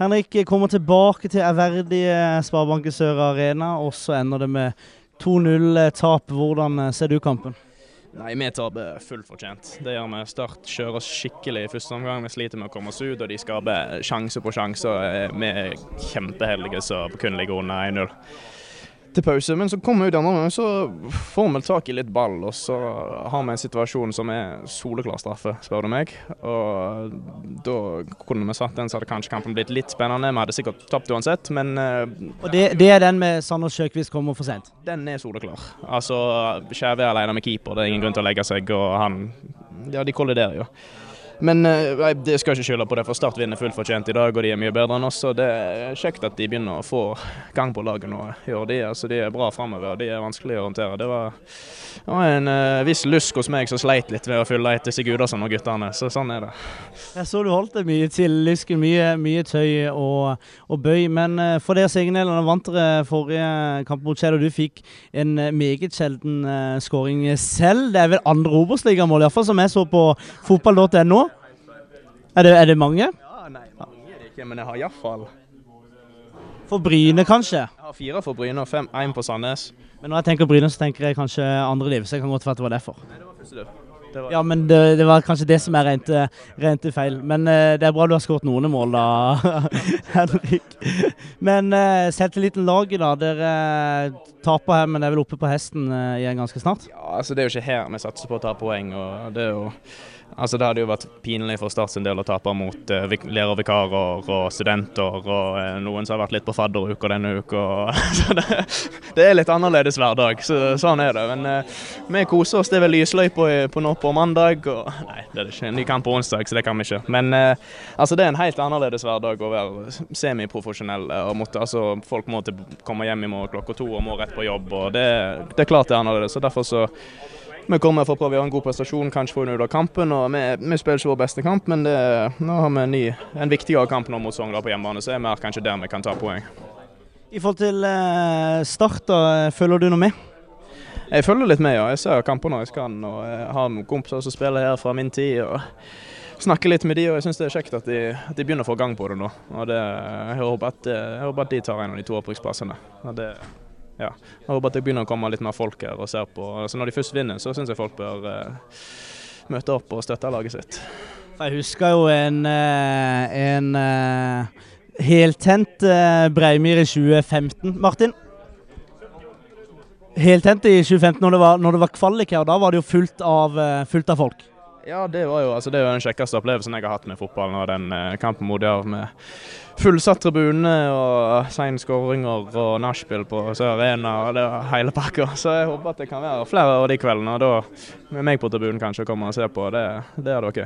Henrik kommer tilbake til ærverdige Sparebanken Sør Arena, og så ender det med 2-0-tap. Hvordan ser du kampen? Nei, vi taper fullt fortjent. Det gjør vi. Start kjører oss skikkelig i første omgang. Vi sliter med å komme oss ut, og de skaper sjanse på sjanse. Vi er kjempeheldige som kun ligger under 1-0 til pause. Men så kommer ut i andre omgang, så får vi tak i litt ball. Og så har vi en situasjon som er soleklar straffe, spør du meg. Og da kunne vi satt den, så hadde kanskje kampen blitt litt spennende. Vi hadde sikkert tapt uansett, men eh, Og det, det er den med Sanders Sjøkvist kommer for sent? Den er soleklar. Altså, Skjæve er alene med keeper, det er ingen grunn til å legge seg, og han Ja, de kolliderer jo. Men nei, det skal ikke skylde på det, for Start vinner fullt fortjent i dag, og de er mye bedre enn oss. og Det er kjekt at de begynner å få gang på laget nå. Gjør de, altså, de er bra framover, de er vanskelig å håndtere. Det var, det var en uh, viss lusk hos meg som sleit litt ved å fylle etter Sigurdarsson og guttene, så sånn er det. Jeg så du holdt det mye til lysken, mye, mye tøy og, og, bøy. Men uh, for dere Signelene vant dere forrige kamp mot Kjell, og du fikk en meget sjelden uh, skåring selv. Det er vel andre Obos-ligamål, iallfall som jeg så på fotball.no. Er det, er det mange? Ja, nei, mange er det ikke, men jeg har iallfall For Bryne, kanskje? Jeg har fire for Bryne og fem, én på Sandnes. Men når jeg tenker Bryne, så tenker jeg kanskje andre liv, så jeg kan godt være at det var derfor. Nei, det var første dør. Var... Ja, men det, det, var kanskje det som er rent, rent feil. Men uh, det er bra du har skåret noen mål, da, Henrik. Men uh, selvtilliten laget, da. Dere uh, taper her, men er vel oppe på hesten uh, igjen ganske snart? Ja, altså Det er jo ikke her vi satser på å ta poeng. og det er jo Altså Det hadde jo vært pinlig for Start sin del å tape mot uh, lærervikarer og studenter og uh, noen som har vært litt på fadderuka denne uka. så det, det, er litt annerledes hver dag, så sånn er det. Men uh, vi koser oss. Det er vel lysløypa på nå på mandag. Og, nei, det er ikke en ny kamp på onsdag, så det kan vi ikke. Men altså det er en helt annerledes hverdag å være semiprofesjonell. altså Folk må til, komme hjem i morgen klokka to og må rett på jobb. og Det, det er klart det er annerledes. så derfor så vi kommer for å prøve å gjøre en god prestasjon, kanskje få ut av kampen. og Vi, vi spiller ikke vår beste kamp, men det, nå har vi en, ny, en viktigere kamp nå mot Sogndal på hjemmebane, så er vi kanskje der vi kan ta poeng. I forhold til eh, Start, da, følger du noe med? Jeg følger litt med, ja. Jeg ser kamper når jeg skal. og Jeg har noen kompiser som spiller her fra min tid. og snakker litt med de, og jeg syns det er kjekt at de, at de, begynner å få gang på det nå. og det, jeg, håper at, jeg, håper at, de tar en av de to opprykksplassene. Det, ja, jeg håper at det begynner å komme litt mer folk her og ser på. Så når de først vinner, så syns jeg folk bør uh, møte opp og støtte laget sitt. Jeg husker jo en, uh, en uh, heltent Breimyr i 2015. Martin? Heltent i 2015 når det var, når det var kvalik her, da var det jo fullt av, fullt av folk. Ja, det var jo altså, det var den kjekkeste opplevelsen jeg har hatt med fotballen. og Den eh, kampen mot Jerv med fullsatt tribune og sein skåringer og nachspiel på Sør Arena. og det var hele pakka. Så jeg håper at det kan være flere av de kveldene. Og da med meg på tribunen kanskje kommer og ser på. Det, det er ok.